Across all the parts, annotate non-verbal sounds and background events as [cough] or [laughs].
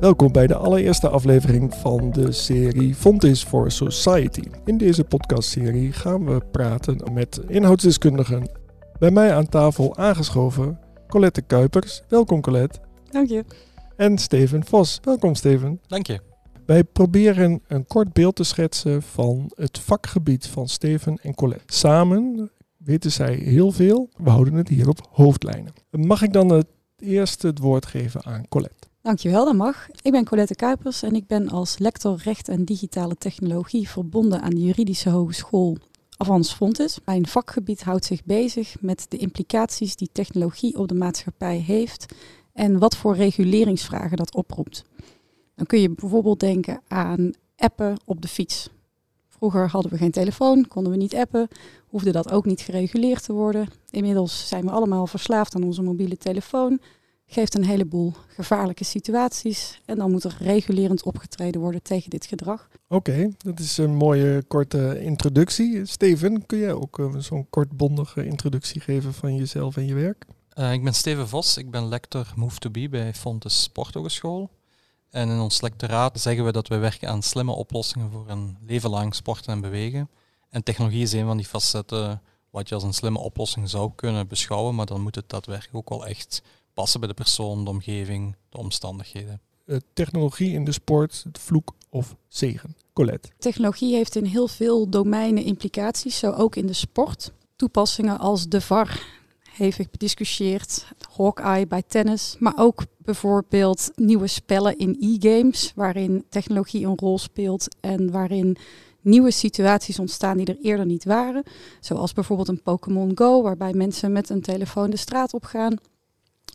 Welkom bij de allereerste aflevering van de serie Fontis for Society. In deze podcastserie gaan we praten met inhoudsdeskundigen. Bij mij aan tafel aangeschoven Colette Kuipers. Welkom Colette. Dank je. En Steven Vos. Welkom Steven. Dank je. Wij proberen een kort beeld te schetsen van het vakgebied van Steven en Colette. Samen weten zij heel veel. We houden het hier op hoofdlijnen. Mag ik dan het eerste het woord geven aan Colette? Dankjewel, dat mag. Ik ben Colette Kuipers en ik ben als lector recht en digitale technologie verbonden aan de juridische hogeschool Avans Fontis. Mijn vakgebied houdt zich bezig met de implicaties die technologie op de maatschappij heeft en wat voor reguleringsvragen dat oproept. Dan kun je bijvoorbeeld denken aan appen op de fiets. Vroeger hadden we geen telefoon, konden we niet appen, hoefde dat ook niet gereguleerd te worden. Inmiddels zijn we allemaal verslaafd aan onze mobiele telefoon. Geeft een heleboel gevaarlijke situaties en dan moet er regulerend opgetreden worden tegen dit gedrag. Oké, dat is een mooie korte introductie. Steven, kun jij ook uh, zo'n kortbondige introductie geven van jezelf en je werk? Uh, ik ben Steven Vos, ik ben lector Move to Be bij Fontes Sporthogeschool. En in ons lectoraat zeggen we dat we werken aan slimme oplossingen voor een leven lang sporten en bewegen. En technologie is een van die facetten wat je als een slimme oplossing zou kunnen beschouwen, maar dan moet het daadwerkelijk ook wel echt passen bij de persoon, de omgeving, de omstandigheden. Uh, technologie in de sport, het vloek of zegen? Colette. Technologie heeft in heel veel domeinen implicaties, zo ook in de sport. Toepassingen als de VAR, hevig bediscussieerd, Hawkeye bij tennis, maar ook bijvoorbeeld nieuwe spellen in e-games, waarin technologie een rol speelt en waarin nieuwe situaties ontstaan die er eerder niet waren. Zoals bijvoorbeeld een Pokémon Go, waarbij mensen met een telefoon de straat op gaan.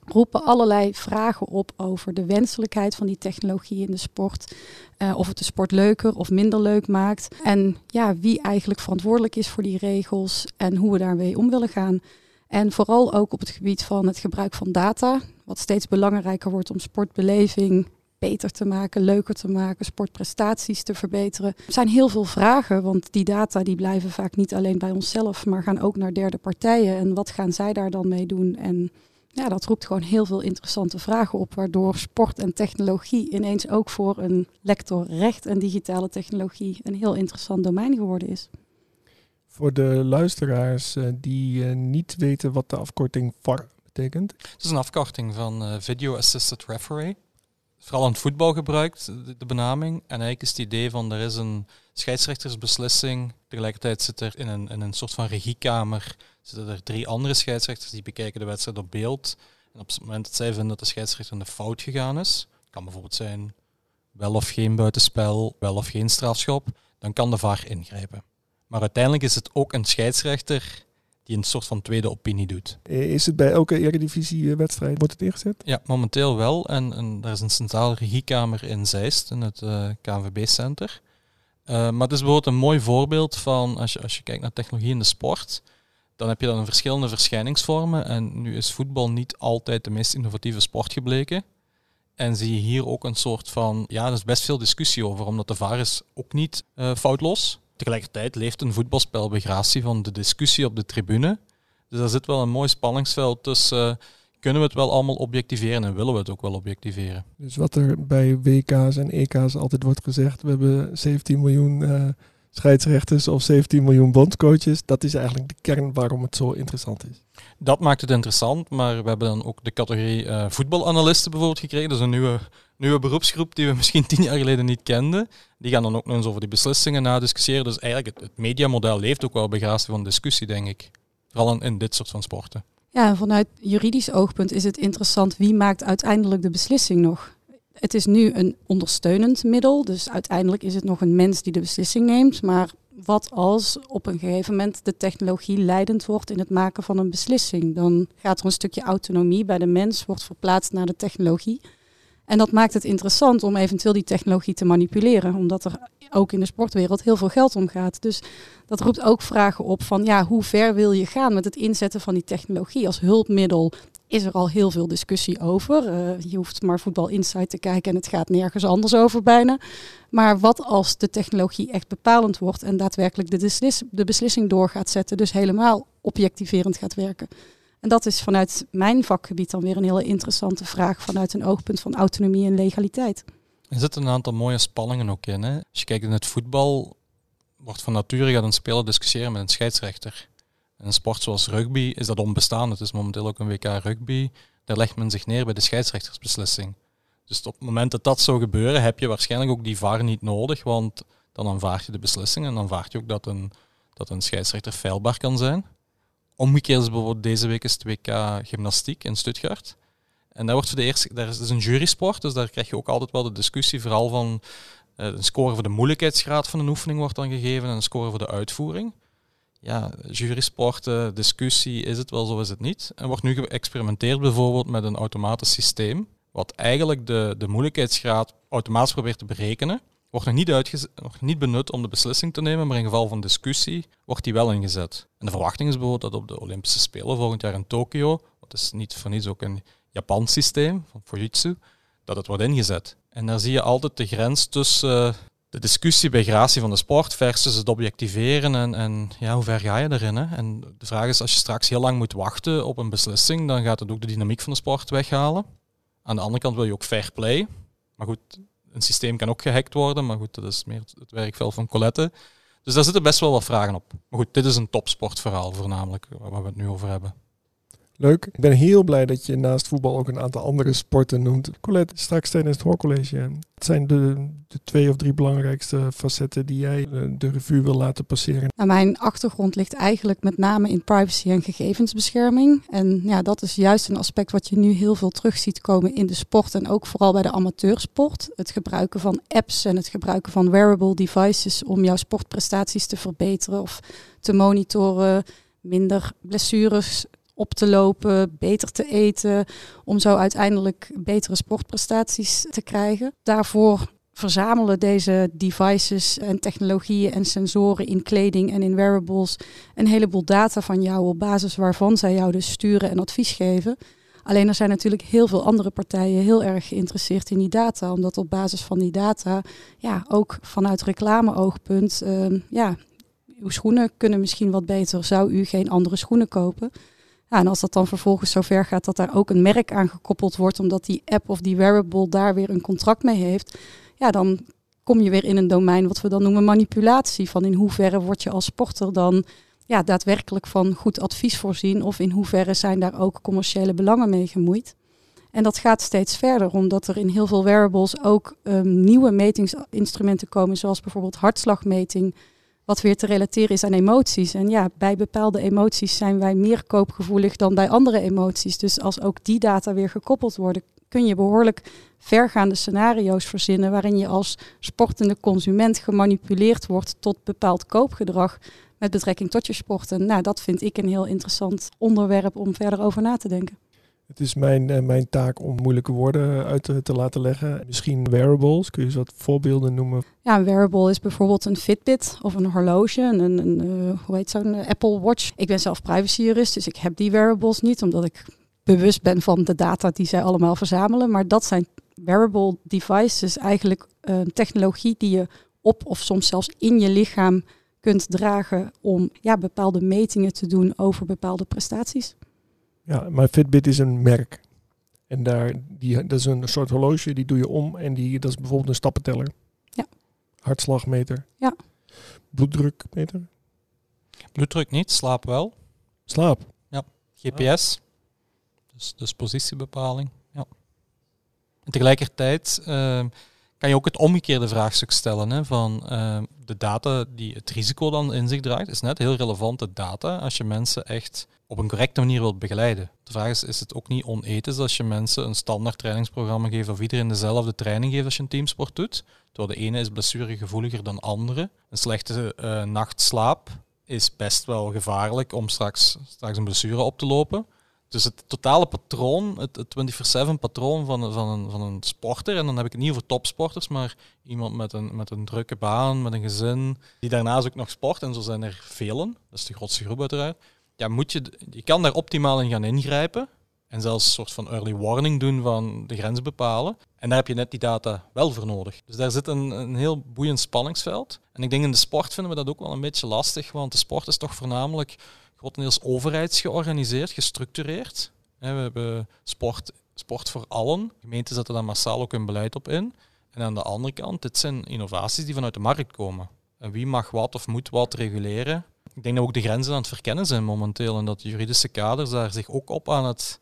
Roepen allerlei vragen op over de wenselijkheid van die technologie in de sport. Uh, of het de sport leuker of minder leuk maakt. En ja, wie eigenlijk verantwoordelijk is voor die regels en hoe we daarmee om willen gaan. En vooral ook op het gebied van het gebruik van data, wat steeds belangrijker wordt om sportbeleving beter te maken, leuker te maken, sportprestaties te verbeteren. Er zijn heel veel vragen, want die data die blijven vaak niet alleen bij onszelf, maar gaan ook naar derde partijen. En wat gaan zij daar dan mee doen? En ja, dat roept gewoon heel veel interessante vragen op, waardoor sport en technologie ineens ook voor een lector recht en digitale technologie een heel interessant domein geworden is. Voor de luisteraars uh, die uh, niet weten wat de afkorting VAR betekent. Het is een afkorting van uh, Video Assisted Referee. Vooral in het voetbal gebruikt, de, de, benaming. En eigenlijk is het idee van er is een scheidsrechtersbeslissing. Tegelijkertijd zit er in een, in een soort van regiekamer zitten er drie andere scheidsrechters die bekijken de wedstrijd op beeld. En op het moment dat zij vinden dat de scheidsrechter de fout gegaan is, kan bijvoorbeeld zijn wel of geen buitenspel, wel of geen strafschop, dan kan de VAR ingrijpen. Maar uiteindelijk is het ook een scheidsrechter die een soort van tweede opinie doet. Is het bij elke Eredivisie-wedstrijd, wordt het ingezet? Ja, momenteel wel. En, en er is een centrale regiekamer in Zeist, in het uh, KNVB-center. Uh, maar het is bijvoorbeeld een mooi voorbeeld van, als je, als je kijkt naar technologie in de sport, dan heb je dan verschillende verschijningsvormen. En nu is voetbal niet altijd de meest innovatieve sport gebleken. En zie je hier ook een soort van, ja, er is best veel discussie over, omdat de VAR is ook niet uh, foutloos. Tegelijkertijd leeft een voetbalspel gratie van de discussie op de tribune. Dus daar zit wel een mooi spanningsveld tussen. Uh, kunnen we het wel allemaal objectiveren en willen we het ook wel objectiveren? Dus wat er bij WK's en EK's altijd wordt gezegd, we hebben 17 miljoen uh, scheidsrechters of 17 miljoen bondscoaches. Dat is eigenlijk de kern waarom het zo interessant is. Dat maakt het interessant, maar we hebben dan ook de categorie uh, voetbalanalisten bijvoorbeeld gekregen. Dat is een nieuwe, nieuwe beroepsgroep die we [laughs] misschien tien jaar geleden niet kenden. Die gaan dan ook nog eens over die beslissingen nadiscussiëren. Dus eigenlijk het, het mediamodel leeft ook wel bij gratie van discussie, denk ik. Vooral in, in dit soort van sporten. Ja, en vanuit juridisch oogpunt is het interessant wie maakt uiteindelijk de beslissing nog. Het is nu een ondersteunend middel, dus uiteindelijk is het nog een mens die de beslissing neemt. Maar wat als op een gegeven moment de technologie leidend wordt in het maken van een beslissing? Dan gaat er een stukje autonomie bij de mens, wordt verplaatst naar de technologie. En dat maakt het interessant om eventueel die technologie te manipuleren, omdat er ook in de sportwereld heel veel geld omgaat. Dus dat roept ook vragen op van ja, hoe ver wil je gaan met het inzetten van die technologie als hulpmiddel is er al heel veel discussie over. Uh, je hoeft maar Voetbal Insight te kijken en het gaat nergens anders over bijna. Maar wat als de technologie echt bepalend wordt en daadwerkelijk de, de beslissing door gaat zetten, dus helemaal objectiverend gaat werken? En dat is vanuit mijn vakgebied dan weer een hele interessante vraag vanuit een oogpunt van autonomie en legaliteit. Er zitten een aantal mooie spanningen ook in. Hè? Als je kijkt in het voetbal, wordt van nature gaat een speler discussiëren met een scheidsrechter. Een sport zoals rugby is dat onbestaan. Het is momenteel ook een WK rugby. Daar legt men zich neer bij de scheidsrechtersbeslissing. Dus op het moment dat dat zou gebeuren, heb je waarschijnlijk ook die VAR niet nodig, want dan aanvaard je de beslissing en dan aanvaard je ook dat een, dat een scheidsrechter feilbaar kan zijn. Omgekeerd is bijvoorbeeld deze week is het WK gymnastiek in Stuttgart. En daar wordt voor de eerste, daar is, een jurysport, dus daar krijg je ook altijd wel de discussie, vooral van uh, een score voor de moeilijkheidsgraad van een oefening wordt dan gegeven en een score voor de uitvoering. Ja, jurysporten, discussie, is het wel zo, is het niet. En wordt nu geëxperimenteerd bijvoorbeeld met een automatisch systeem, wat eigenlijk de, de moeilijkheidsgraad automatisch probeert te berekenen. Wordt nog niet, nog niet benut om de beslissing te nemen, maar in geval van discussie wordt die wel ingezet. En de verwachting is bijvoorbeeld dat op de Olympische Spelen volgend jaar in Tokio, dat is niet voor niets ook een Japans systeem van Fujitsu, dat het wordt ingezet. En daar zie je altijd de grens tussen de discussie bij gratie van de sport versus het objectiveren en, en ja, hoe ver ga je erin? Hè? En de vraag is, als je straks heel lang moet wachten op een beslissing, dan gaat het ook de dynamiek van de sport weghalen. Aan de andere kant wil je ook fair play. Maar goed, een systeem kan ook gehackt worden, maar goed, dat is meer het werkveld van Colette. Dus daar zitten best wel wat vragen op. Maar goed, dit is een topsportverhaal voornamelijk, waar we het nu over hebben. Leuk. Ik ben heel blij dat je naast voetbal ook een aantal andere sporten noemt. Colette, straks tijdens het hoorcollege. Het zijn de, de, twee of drie belangrijkste facetten die jij eh, de revue wil laten passeren. Nou, mijn achtergrond ligt eigenlijk met name in privacy en gegevensbescherming. En ja, dat is juist een aspect wat je nu heel veel terug ziet komen in de sport en ook vooral bij de amateursport. Het gebruiken van apps en het gebruiken van wearable devices om jouw sportprestaties te verbeteren of te monitoren minder blessures op te lopen, beter te eten, om zo uiteindelijk betere sportprestaties te krijgen. Daarvoor verzamelen deze devices en technologieën en sensoren in kleding en in wearables een heleboel data van jou op basis waarvan zij jou dus sturen en advies geven. Alleen er zijn natuurlijk heel veel andere partijen heel erg geïnteresseerd in die data, omdat op basis van die data, ja, ook vanuit reclameoogpunt, uh, ja, uw schoenen kunnen misschien wat beter. Zou u geen andere schoenen kopen? Ja, en als dat dan vervolgens zover gaat dat daar ook een merk aan gekoppeld wordt, omdat die app of die wearable daar weer een contract mee heeft, ja, dan kom je weer in een domein wat we dan noemen manipulatie. Van in hoeverre word je als sporter dan ja, daadwerkelijk van goed advies voorzien of in hoeverre zijn daar ook commerciële belangen mee gemoeid. En dat gaat steeds verder, omdat er in heel veel wearables ook um, nieuwe metingsinstrumenten komen, zoals bijvoorbeeld hartslagmeting, wat weer te relateren is aan emoties. En ja, bij bepaalde emoties zijn wij meer koopgevoelig dan bij andere emoties. Dus als ook die data weer gekoppeld worden, kun je behoorlijk vergaande scenario's verzinnen waarin je als sportende consument gemanipuleerd wordt tot bepaald koopgedrag met betrekking tot je sporten. Nou, dat vind ik een heel interessant onderwerp om verder over na te denken. Het is mijn, uh, mijn taak om moeilijke woorden uit te, te, laten leggen. Misschien wearables, kun je eens wat voorbeelden noemen? Ja, een wearable is bijvoorbeeld een Fitbit of een horloge, een, een, uh, hoe heet zo'n Apple Watch. Ik ben zelf privacyjurist, dus ik heb die wearables niet, omdat ik bewust ben van de data die zij allemaal verzamelen. Maar dat zijn wearable devices, eigenlijk een technologie die je op of soms zelfs in je lichaam kunt dragen om ja, bepaalde metingen te doen over bepaalde prestaties. Ja, maar Fitbit is een merk. En daar, die, dat is een soort horloge, die doe je om en die, dat is bijvoorbeeld een stappenteller. Ja. Hartslagmeter. Ja. Bloeddrukmeter. Bloeddruk niet, slaap wel. Slaap? Ja. GPS. Dus, dus positiebepaling. Ja. En tegelijkertijd uh, kan je ook het omgekeerde vraagstuk stellen hè, van uh, de data die het risico dan in zich draagt, is net heel relevante data als je mensen echt op een correcte manier wilt begeleiden. De vraag is, is het ook niet onethisch als je mensen een standaard trainingsprogramma geeft of iedereen dezelfde training geeft als je een teamsport doet? Terwijl de ene is blessuregevoeliger dan de andere. Een slechte uh, nachtslaap is best wel gevaarlijk om straks, straks een blessure op te lopen. Dus het totale patroon, het, het 24-7 patroon van, van, een, van een sporter, en dan heb ik het niet over topsporters, maar iemand met een, met een drukke baan, met een gezin, die daarnaast ook nog sport, en zo zijn er velen, dat is de grootste groep uiteraard, ja, moet je, je kan daar optimaal in gaan ingrijpen, en zelfs een soort van early warning doen van de grens bepalen. En daar heb je net die data wel voor nodig. Dus daar zit een, een heel boeiend spanningsveld. En ik denk in de sport vinden we dat ook wel een beetje lastig, want de sport is toch voornamelijk grotendeels overheidsgeorganiseerd, gestructureerd. We hebben sport, sport voor allen. Gemeenten zetten daar massaal ook hun beleid op in. En aan de andere kant, dit zijn innovaties die vanuit de markt komen. En wie mag wat of moet wat reguleren? Ik denk dat ook de grenzen aan het verkennen zijn momenteel en dat de juridische kaders daar zich ook op aan het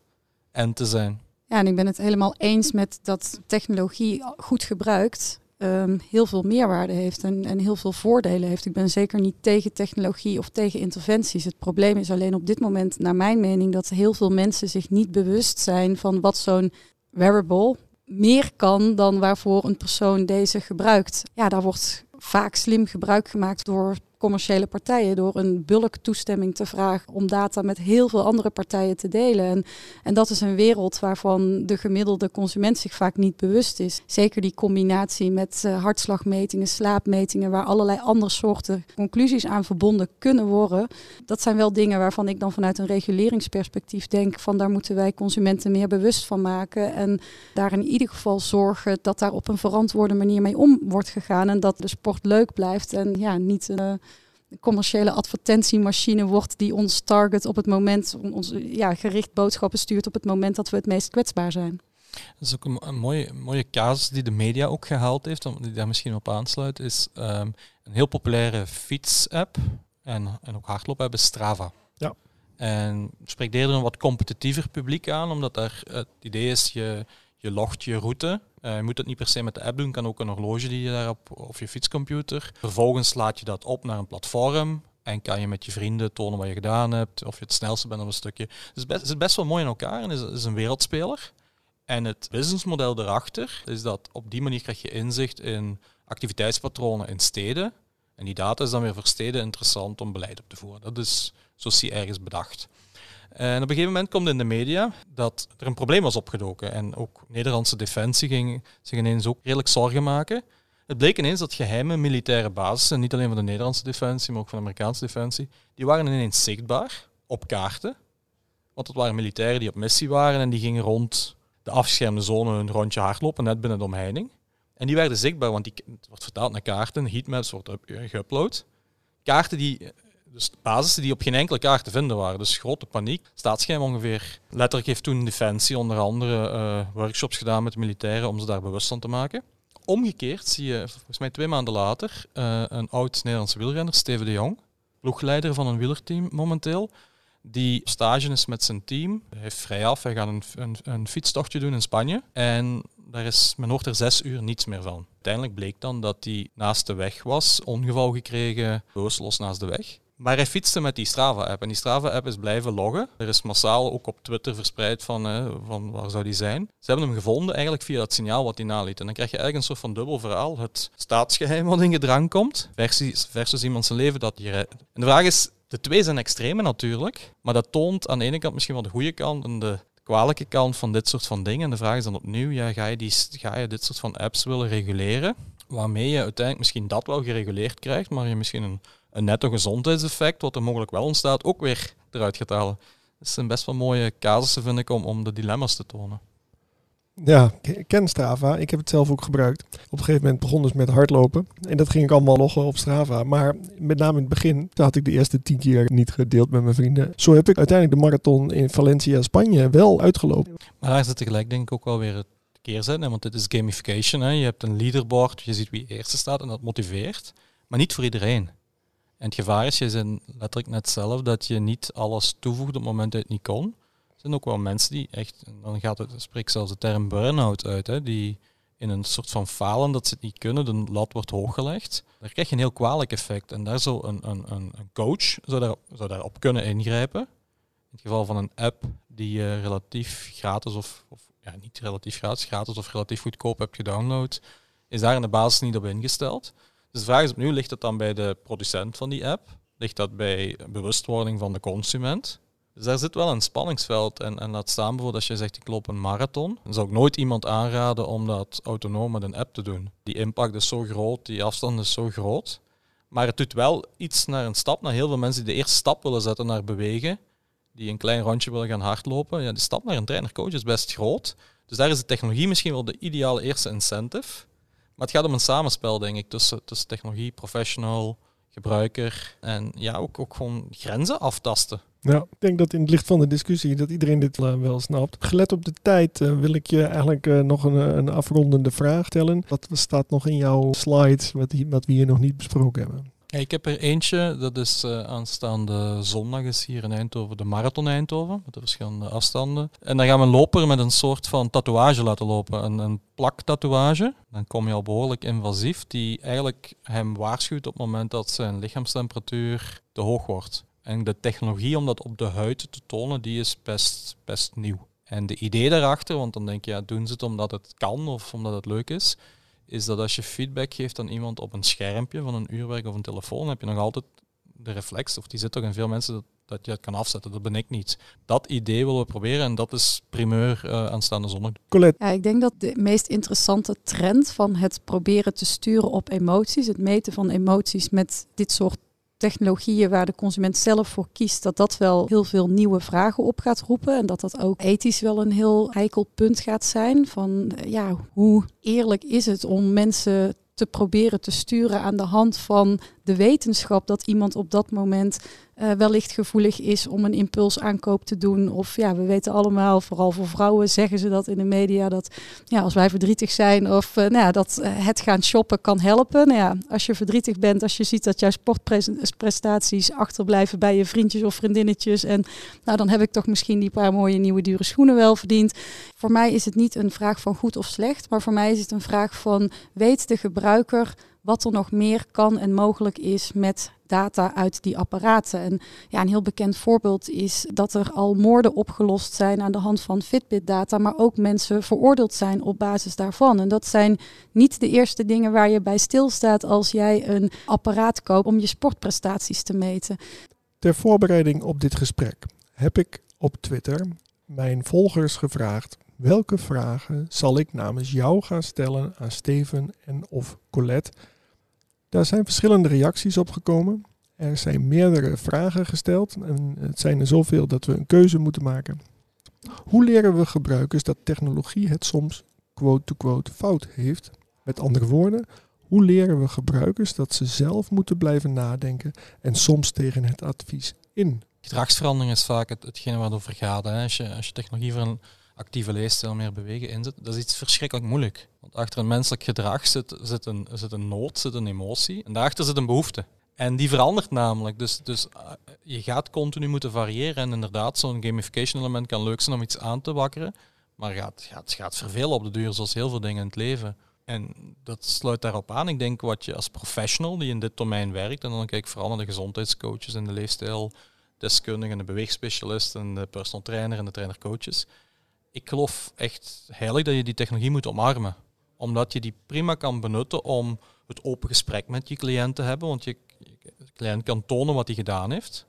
enten zijn. Ja, en ik ben het helemaal eens met dat technologie goed gebruikt um, heel veel meerwaarde heeft en, en heel veel voordelen heeft. Ik ben zeker niet tegen technologie of tegen interventies. Het probleem is alleen op dit moment, naar mijn mening, dat heel veel mensen zich niet bewust zijn van wat zo'n wearable meer kan dan waarvoor een persoon deze gebruikt. Ja, daar wordt vaak slim gebruik gemaakt door commerciële partijen door een bulk toestemming te vragen om data met heel veel andere partijen te delen. En, en dat is een wereld waarvan de gemiddelde consument zich vaak niet bewust is. Zeker die combinatie met uh, hartslagmetingen, slaapmetingen, waar allerlei andere soorten conclusies aan verbonden kunnen worden. Dat zijn wel dingen waarvan ik dan vanuit een reguleringsperspectief denk van daar moeten wij consumenten meer bewust van maken. En daar in ieder geval zorgen dat daar op een verantwoorde manier mee om wordt gegaan. En dat de sport leuk blijft en ja, niet uh, commerciële advertentiemachine wordt die ons target op het moment, ons ja, gericht boodschappen stuurt op het moment dat we het meest kwetsbaar zijn. Dat is ook een, mooie, mooie casus die de media ook gehaald heeft, die daar misschien op aansluit, is ehm, een heel populaire fiets-app en, en ook hardloop-app is Strava. Ja. En spreekt eerder een wat competitiever publiek aan, omdat daar het idee is, je, je logt je route uh, je moet het niet per se met de app doen, kan ook een horloge die je daarop of je fietscomputer. Vervolgens laat je dat op naar een platform en kan je met je vrienden tonen wat je gedaan hebt, of je het snelste bent op een stukje. Het, best, zit best wel mooi in elkaar en is, een wereldspeler. En het businessmodel erachter is dat op die manier krijg je inzicht in activiteitspatronen in steden. En die data is dan weer voor steden interessant om beleid op te voeren. Dat is, zo ergens bedacht. En op een gegeven moment komt in de media dat er een probleem was opgedoken. En ook Nederlandse defensie ging zich ineens ook redelijk zorgen maken. Het bleek ineens dat geheime militaire basissen, niet alleen van de Nederlandse defensie, maar ook van de Amerikaanse defensie, die waren ineens zichtbaar op kaarten. Want het waren militairen die op missie waren en die gingen rond de afgeschermde zone een rondje hardlopen, net binnen de omheining. En die werden zichtbaar, want die, het wordt vertaald naar kaarten, heatmaps wordt geüpload. Kaarten die dus basissen die op geen enkele kaart te vinden waren. Dus grote paniek. Staatsgeheim ongeveer. Letterlijk heeft toen Defensie onder andere uh, workshops gedaan met militairen om ze daar bewust van te maken. Omgekeerd zie je, volgens mij twee maanden later, uh, een oud Nederlandse wielrenner, Steven de Jong, ploegleider van een wielerteam momenteel, die stage is met zijn team. Hij heeft vrij af, hij gaat een, een, een fietstochtje doen in Spanje. En daar is, men hoort er zes uur niets meer van. Uiteindelijk bleek dan dat hij naast de weg was, ongeval gekregen, bewusteloos naast de weg. Maar hij fietste met die Strava-app. En die Strava-app is blijven loggen. Er is massaal ook op Twitter verspreid van, van waar zou die zijn. Ze hebben hem gevonden eigenlijk via dat signaal wat hij naliet. En dan krijg je eigenlijk een soort van dubbel verhaal. Het staatsgeheim wat in gedrang komt, versus, versus iemand zijn leven dat hier... En de vraag is, de twee zijn extreme natuurlijk. Maar dat toont aan de ene kant misschien wel de goede kant en de kwalijke kant van dit soort van dingen. En de vraag is dan opnieuw, ja, ga, je die, ga je dit soort van apps willen reguleren? Waarmee je uiteindelijk misschien dat wel gereguleerd krijgt, maar je misschien een een netto gezondheidseffect, wat er mogelijk wel ontstaat, ook weer eruit gaat halen. Dat zijn best wel mooie casussen, vind ik, om, om de dilemma's te tonen. Ja, ik ken Strava. Ik heb het zelf ook gebruikt. Op een gegeven moment begon dus met hardlopen. En dat ging ik allemaal loggen op Strava. Maar met name in het begin had ik de eerste tien keer niet gedeeld met mijn vrienden. Zo heb ik uiteindelijk de marathon in Valencia, Spanje, wel uitgelopen. Maar daar zit tegelijk denk ik ook wel weer het keerzijde. Want dit is gamification. Hè. Je hebt een leaderboard, je ziet wie eerste staat en dat motiveert. Maar niet voor iedereen. En het gevaar is, je zijn letterlijk net zelf, dat je niet alles toevoegt op het moment dat het niet kon. Er zijn ook wel mensen die echt, dan gaat het, spreek zelfs de term burn-out uit, hè, die in een soort van falen dat ze het niet kunnen, de lat wordt hooggelegd. Daar krijg je een heel kwalijk effect. En daar zou een, een, een coach zou daar, zou daarop kunnen ingrijpen. In het geval van een app die je relatief gratis of, of ja, niet relatief gratis, gratis of relatief goedkoop hebt gedownload, is daar in de basis niet op ingesteld. Dus de vraag is opnieuw, ligt het dan bij de producent van die app? Ligt dat bij bewustwording van de consument? Dus daar zit wel een spanningsveld. En, en laat staan bijvoorbeeld als je zegt ik loop een marathon, dan zou ik nooit iemand aanraden om dat autonoom met een app te doen. Die impact is zo groot, die afstand is zo groot. Maar het doet wel iets naar een stap, naar heel veel mensen die de eerste stap willen zetten naar bewegen, die een klein rondje willen gaan hardlopen. Ja, de stap naar een trainer-coach is best groot. Dus daar is de technologie misschien wel de ideale eerste incentive. Maar het gaat om een samenspel, denk ik, tussen, technologie, professional, gebruiker en ja, ook, ook gewoon grenzen aftasten. Ja, ik denk dat in het licht van de discussie dat iedereen dit eh, wel snapt. Gelet op de tijd eh, wil ik je eigenlijk eh, nog een, een afrondende vraag stellen. Wat staat nog in jouw slides wat, wat we hier nog niet besproken hebben? Ja, ik heb er eentje, dat is aanstaande zondag is hier in Eindhoven de Marathon Eindhoven, met de verschillende afstanden. En dan gaan we een loper met een soort van tatoeage laten lopen, een, een plaktatoeage. Dan kom je al behoorlijk invasief, die eigenlijk hem waarschuwt op het moment dat zijn lichaamstemperatuur te hoog wordt. En de technologie om dat op de huid te tonen, die is best, best nieuw. En de idee daarachter, want dan denk je, ja, doen ze het omdat het kan of omdat het leuk is, is dat als je feedback geeft aan iemand op een schermpje van een uurwerk of een telefoon, heb je nog altijd de reflex, of die zit toch in veel mensen, dat, dat je het kan afzetten. Dat ben ik niet. Dat idee willen we proberen en dat is primeur uh, aanstaande zondag. Colette? Ja, ik denk dat de meest interessante trend van het proberen te sturen op emoties, het meten van emoties met dit soort technologieën waar de consument zelf voor kiest, dat dat wel heel veel nieuwe vragen op gaat roepen. En dat dat ook ethisch wel een heel heikel punt gaat zijn. Van ja, hoe eerlijk is het om mensen te proberen te sturen aan de hand van de wetenschap dat iemand op dat moment uh, wellicht gevoelig is om een impulsaankoop te doen. Of ja, we weten allemaal, vooral voor vrouwen zeggen ze dat in de media, dat ja, als wij verdrietig zijn of uh, nou ja, dat uh, het gaan shoppen kan helpen. Nou ja, als je verdrietig bent, als je ziet dat jouw sportprestaties achterblijven bij je vriendjes of vriendinnetjes. En nou, dan heb ik toch misschien die paar mooie nieuwe dure schoenen wel verdiend. Voor mij is het niet een vraag van goed of slecht, maar voor mij is het een vraag van weet de gebruiker wat er nog meer kan en mogelijk is met data uit die apparaten. En ja, een heel bekend voorbeeld is dat er al moorden opgelost zijn aan de hand van Fitbit-data, maar ook mensen veroordeeld zijn op basis daarvan. En dat zijn niet de eerste dingen waar je bij stilstaat als jij een apparaat koopt om je sportprestaties te meten. Ter voorbereiding op dit gesprek heb ik op Twitter mijn volgers gevraagd welke vragen zal ik namens jou gaan stellen aan Steven en of Colette daar zijn verschillende reacties op gekomen. Er zijn meerdere vragen gesteld en het zijn er zoveel dat we een keuze moeten maken. Hoe leren we gebruikers dat technologie het soms quote-to-quote fout heeft? Met andere woorden, hoe leren we gebruikers dat ze zelf moeten blijven nadenken en soms tegen het advies in? Gedragsverandering is vaak het, hetgene waar het over gaat. Als, je, als je technologie voor een actieve leefstijl meer bewegen inzet, dat is iets verschrikkelijk moeilijk. Want achter een menselijk gedrag zit, zit, een, zit een nood, zit een emotie en daarachter zit een behoefte. En die verandert namelijk. Dus, dus uh, je gaat continu moeten variëren. En inderdaad, zo'n gamification element kan leuk zijn om iets aan te wakkeren. Maar gaat, gaat, gaat vervelen op de duur, zoals heel veel dingen in het leven. En dat sluit daarop aan. Ik denk wat je als professional die in dit domein werkt, en dan kijk ik vooral naar de gezondheidscoaches en de leefstijldeskundigen, de beweegspecialisten, en de personal trainer en de trainercoaches ik geloof echt heilig dat je die technologie moet omarmen. Omdat je die prima kan benutten om het open gesprek met je cliënt te hebben. Want je, je cliënt kan tonen wat hij gedaan heeft.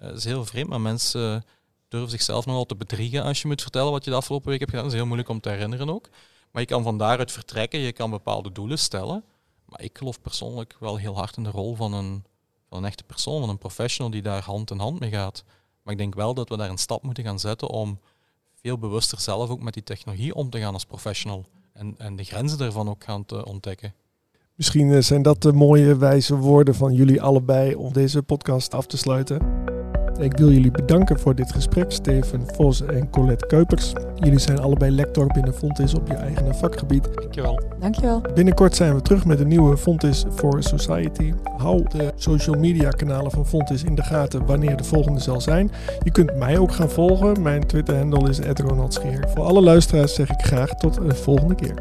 Uh, dat is heel vreemd, maar mensen durven zichzelf nogal te bedriegen als je moet vertellen wat je de afgelopen week hebt gedaan. Dat is heel moeilijk om te herinneren ook. Maar je kan van daaruit vertrekken, je kan bepaalde doelen stellen. Maar ik geloof persoonlijk wel heel hard in de rol van een, van een echte persoon, van een professional die daar hand in hand mee gaat. Maar ik denk wel dat we daar een stap moeten gaan zetten om veel bewuster zelf ook met die technologie om te gaan als professional. En, en de grenzen daarvan ook gaan te ontdekken. Misschien eh, zijn dat de mooie wijze woorden van jullie allebei om deze podcast af te sluiten. Ik wil jullie bedanken voor dit gesprek, Steven Vos en Colette Kuipers. Jullie zijn allebei lector binnen Fontis op je eigen vakgebied. Dankjewel. Dankjewel. Binnenkort zijn we terug met een nieuwe Fontis for Society. Hou de social media kanalen van Fontis in de gaten wanneer de volgende zal zijn. Je kunt mij ook gaan volgen. Mijn Twitter handle is Ronald Scheer. Voor alle luisteraars zeg ik graag tot de volgende keer.